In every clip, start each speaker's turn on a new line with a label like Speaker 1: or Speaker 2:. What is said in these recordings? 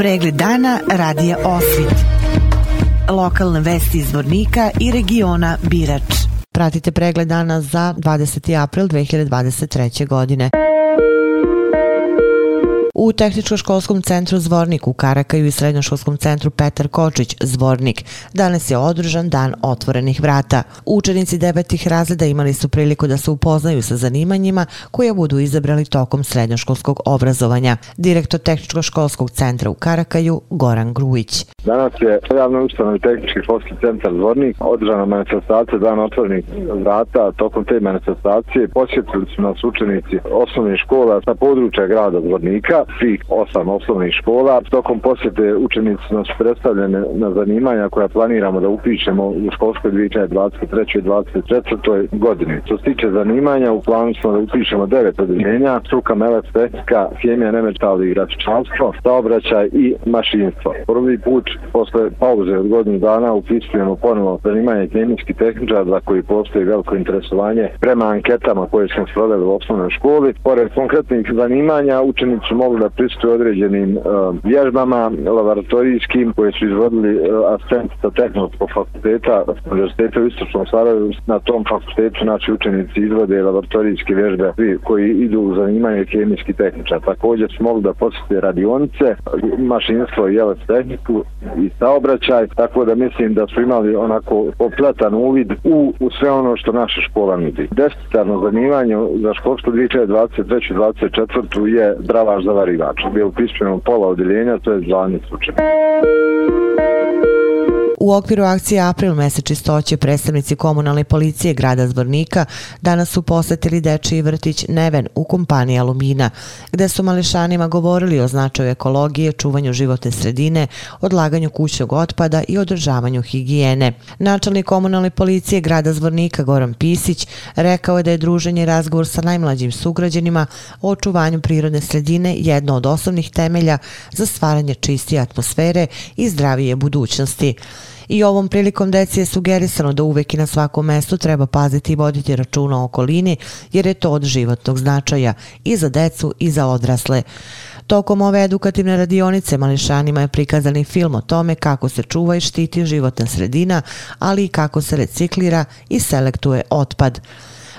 Speaker 1: Pregled dana radija Osvit. Lokalne vesti iz Vornika i regiona Birač. Pratite pregled dana za 20. april 2023. godine. U Tehničko-školskom centru Zvornik u Karakaju i Srednjoškolskom centru Petar Kočić Zvornik danas je održan dan otvorenih vrata. Učenici devetih razreda imali su priliku da se upoznaju sa zanimanjima koje budu izabrali tokom srednjoškolskog obrazovanja. Direktor Tehničko-školskog centra u Karakaju Goran Grujić.
Speaker 2: Danas je javno ustanovi Tehnički školski centar Zvornik održana manifestacija dan otvorenih vrata. Tokom te manifestacije posjetili su nas učenici osnovnih škola sa područja grada Zvornika svih osam osnovnih škola. Tokom posjete učenici nas predstavljene na zanimanja koja planiramo da upišemo u školskoj 2023. i 2024. godini. Što se tiče zanimanja, u planu smo da upišemo devet odeljenja, struka, melec, hemija, nemetal i grafičanstvo, saobraćaj i mašinstvo. Prvi put posle pauze od godinu dana upisujemo ponovo zanimanje kemijski tehničar za koji postoji veliko interesovanje prema anketama koje smo sproveli u osnovnoj školi. Pored konkretnih zanimanja, učenici mogu da pristuju određenim uh, vježbama laboratorijskim koje su izvodili uh, asistenti sa tehnologskog fakulteta univerziteta u Istočnom Sarajevu. Na tom fakultetu naši učenici izvode laboratorijske vježbe koji idu u zanimanje kemijski tehničar. Također smo mogli da posjeti radionice, mašinstvo i tehniku i saobraćaj, tako da mislim da su imali onako opletan uvid u, u sve ono što naša škola nudi. Desetarno zanimanje za školstvo 2023-2024 je dravaš za varivač. Bio pismeno pola odjeljenja, to je zvanje slučaj.
Speaker 1: U okviru akcije April mesec čistoće predstavnici komunalne policije grada Zvornika danas su posetili dečiji vrtić Neven u kompaniji Alumina, gde su mališanima govorili o značaju ekologije, čuvanju životne sredine, odlaganju kućnog otpada i održavanju higijene. Načelnik komunalne policije grada Zvornika Goran Pisić rekao je da je druženje i razgovor sa najmlađim sugrađenima o očuvanju prirodne sredine jedno od osnovnih temelja za stvaranje čistije atmosfere i zdravije budućnosti. I ovom prilikom deci je sugerisano da uvek i na svakom mestu treba paziti i voditi računa o okolini, jer je to od životnog značaja i za decu i za odrasle. Tokom ove edukativne radionice Mališanima je prikazan i film o tome kako se čuva i štiti životna sredina, ali i kako se reciklira i selektuje otpad.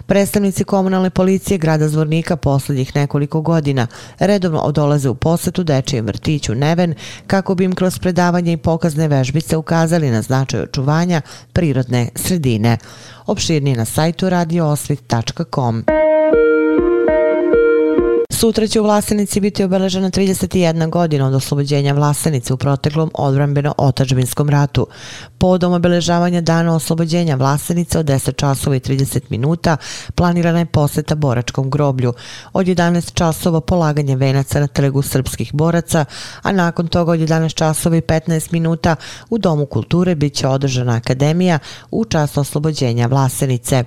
Speaker 1: Predstavnici komunalne policije grada Zvornika posljednjih nekoliko godina redovno odolaze u posetu dečijem vrtiću Neven kako bi im kroz predavanje i pokazne vežbice ukazali na značaj očuvanja prirodne sredine. Opširni na sajtu radioosvit.com. Sutra će u Vlasenici biti obeležena 31 godina od oslobođenja Vlasenice u proteklom odbrambeno-otačbinskom ratu. Podom obeležavanja dana oslobođenja Vlasenice od 10 časova i 30 minuta planirana je poseta boračkom groblju. Od 11 časova polaganje venaca na trgu srpskih boraca, a nakon toga od 11 časova i 15 minuta u Domu kulture bit će održana akademija u čast oslobođenja Vlasenice.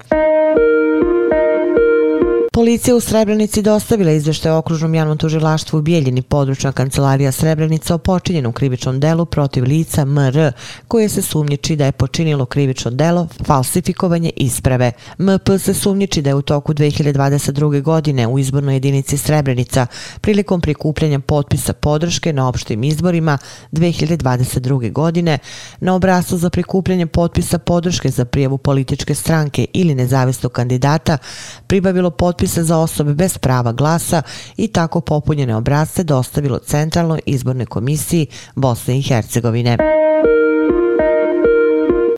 Speaker 1: Policija u Srebrenici dostavila izvešte okružnom javnom tužilaštvu u Bijeljini područna kancelarija Srebrenica o počinjenom krivičnom delu protiv lica MR, koje se sumnjiči da je počinilo krivično delo falsifikovanje isprave. MP se sumnjiči da je u toku 2022. godine u izbornoj jedinici Srebrenica prilikom prikupljanja potpisa podrške na opštim izborima 2022. godine na obrazu za prikupljanje potpisa podrške za prijavu političke stranke ili nezavisnog kandidata pribavilo potpisa potpise za osobe bez prava glasa i tako popunjene obrazce dostavilo Centralnoj izbornoj komisiji Bosne i Hercegovine.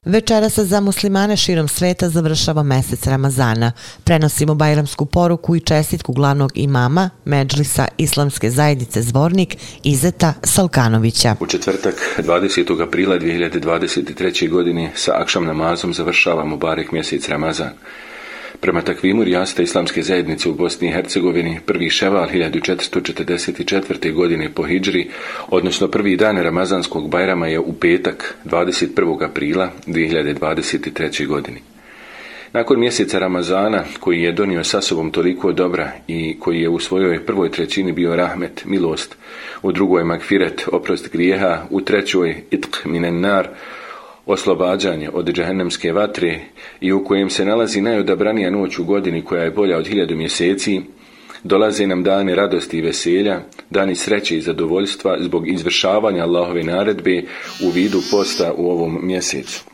Speaker 1: Večera se za muslimane širom sveta završava mesec Ramazana. Prenosimo bajramsku poruku i čestitku glavnog imama Međlisa Islamske zajednice Zvornik Izeta Salkanovića.
Speaker 3: U četvrtak 20. aprila 2023. godine sa akšam namazom završavamo barek mjesec Ramazan. Prema takvimu rijasta islamske zajednice u Bosni i Hercegovini, prvi ševal 1444. godine po Hidžri, odnosno prvi dan Ramazanskog bajrama je u petak 21. aprila 2023. godine. Nakon mjeseca Ramazana, koji je donio sa sobom toliko dobra i koji je u svojoj prvoj trećini bio rahmet, milost, u drugoj magfiret, oprost grijeha, u trećoj itq minen nar, oslobađanje od džehennemske vatre i u kojem se nalazi najodabranija noć u godini koja je bolja od hiljadu mjeseci, Dolaze nam dani radosti i veselja, dani sreće i zadovoljstva zbog izvršavanja Allahove naredbe u vidu posta u ovom mjesecu.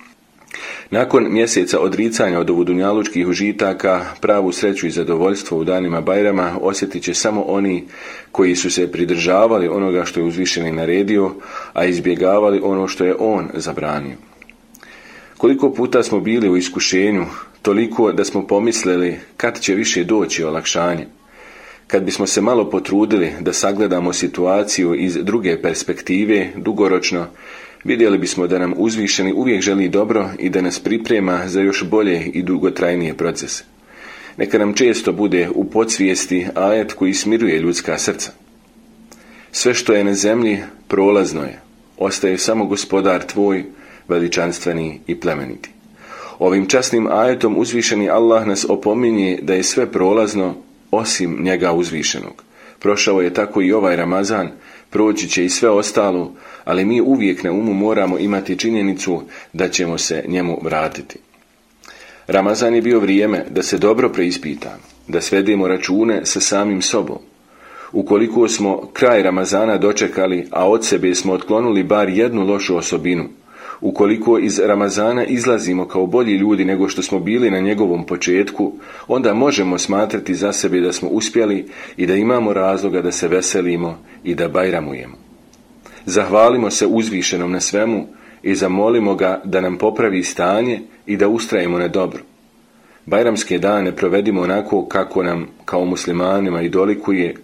Speaker 3: Nakon mjeseca odricanja od ovudunjalučkih užitaka, pravu sreću i zadovoljstvo u danima Bajrama osjetit će samo oni koji su se pridržavali onoga što je uzvišeni naredio, a izbjegavali ono što je on zabranio. Koliko puta smo bili u iskušenju, toliko da smo pomislili kad će više doći olakšanje. Kad bismo se malo potrudili da sagledamo situaciju iz druge perspektive, dugoročno, vidjeli bismo da nam uzvišeni uvijek želi dobro i da nas priprema za još bolje i dugotrajnije procese. Neka nam često bude u podsvijesti ajet koji smiruje ljudska srca. Sve što je na zemlji prolazno je, ostaje samo gospodar tvoj, veličanstveni i plemeniti. Ovim časnim ajetom uzvišeni Allah nas opominje da je sve prolazno osim njega uzvišenog. Prošao je tako i ovaj Ramazan, proći će i sve ostalo, ali mi uvijek na umu moramo imati činjenicu da ćemo se njemu vratiti. Ramazan je bio vrijeme da se dobro preispita, da svedemo račune sa samim sobom. Ukoliko smo kraj Ramazana dočekali, a od sebe smo otklonuli bar jednu lošu osobinu, Ukoliko iz Ramazana izlazimo kao bolji ljudi nego što smo bili na njegovom početku, onda možemo smatrati za sebe da smo uspjeli i da imamo razloga da se veselimo i da bajramujemo. Zahvalimo se uzvišenom na svemu i zamolimo ga da nam popravi stanje i da ustrajemo na dobro. Bajramske dane provedimo onako kako nam kao muslimanima i dolikuje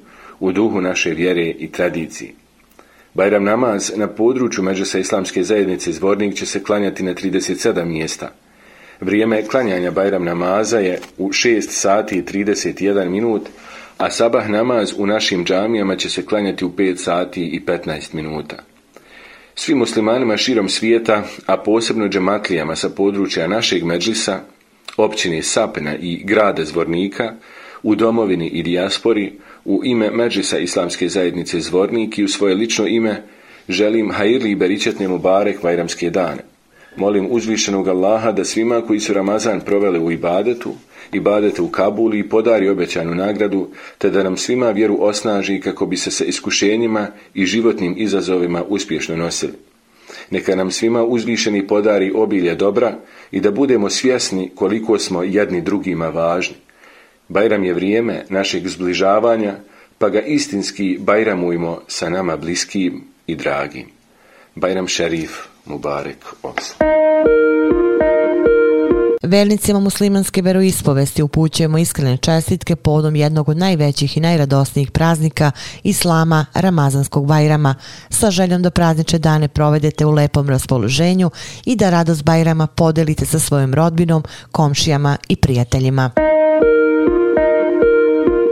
Speaker 3: u duhu naše vjere i tradicije. Bajram namaz na području Međusa islamske zajednice Zvornik će se klanjati na 37 mjesta. Vrijeme klanjanja Bajram namaza je u 6 sati i 31 minut, a sabah namaz u našim džamijama će se klanjati u 5 sati i 15 minuta. Svim muslimanima širom svijeta, a posebno džematlijama sa područja našeg Međlisa, općine Sapena i grada Zvornika, u domovini i dijaspori, u ime Međisa Islamske zajednice Zvornik i u svoje lično ime želim hajirli i beričetne barek vajramske dane. Molim uzvišenog Allaha da svima koji su Ramazan proveli u ibadetu, ibadete u Kabuli i podari obećanu nagradu, te da nam svima vjeru osnaži kako bi se sa iskušenjima i životnim izazovima uspješno nosili. Neka nam svima uzvišeni podari obilje dobra i da budemo svjesni koliko smo jedni drugima važni. Bajram je vrijeme našeg zbližavanja, pa ga istinski bajramujmo sa nama bliskim i dragim. Bajram šerif Mubarek Oksal.
Speaker 1: Vernicima muslimanske veroispovesti upućujemo iskrene čestitke povodom jednog od najvećih i najradosnijih praznika Islama, Ramazanskog Bajrama, sa željom da prazniče dane provedete u lepom raspoloženju i da radost Bajrama podelite sa svojom rodbinom, komšijama i prijateljima.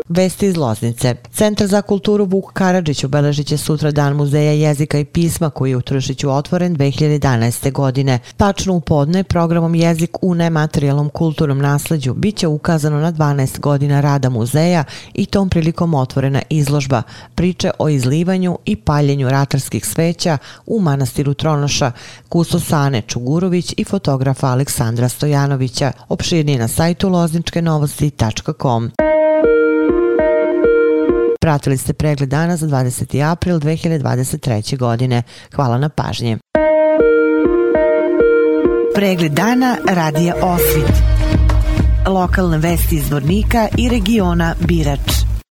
Speaker 1: Vesti iz Loznice. Centar za kulturu Vuk Karadžić obeležit će sutra dan muzeja jezika i pisma koji je u Tršiću otvoren 2011. godine. Tačno u podne programom Jezik u nematerijalnom kulturnom nasleđu bit će ukazano na 12 godina rada muzeja i tom prilikom otvorena izložba priče o izlivanju i paljenju ratarskih sveća u manastiru Tronoša, kusto Sane Čugurović i fotografa Aleksandra Stojanovića. Opširnije na sajtu lozničkenovosti.com. novosti.com. Pratili ste pregled dana za 20. april 2023. godine. Hvala na pažnje. Pregled dana radija Osvit. Lokalne vesti iz Vornika i regiona Birač.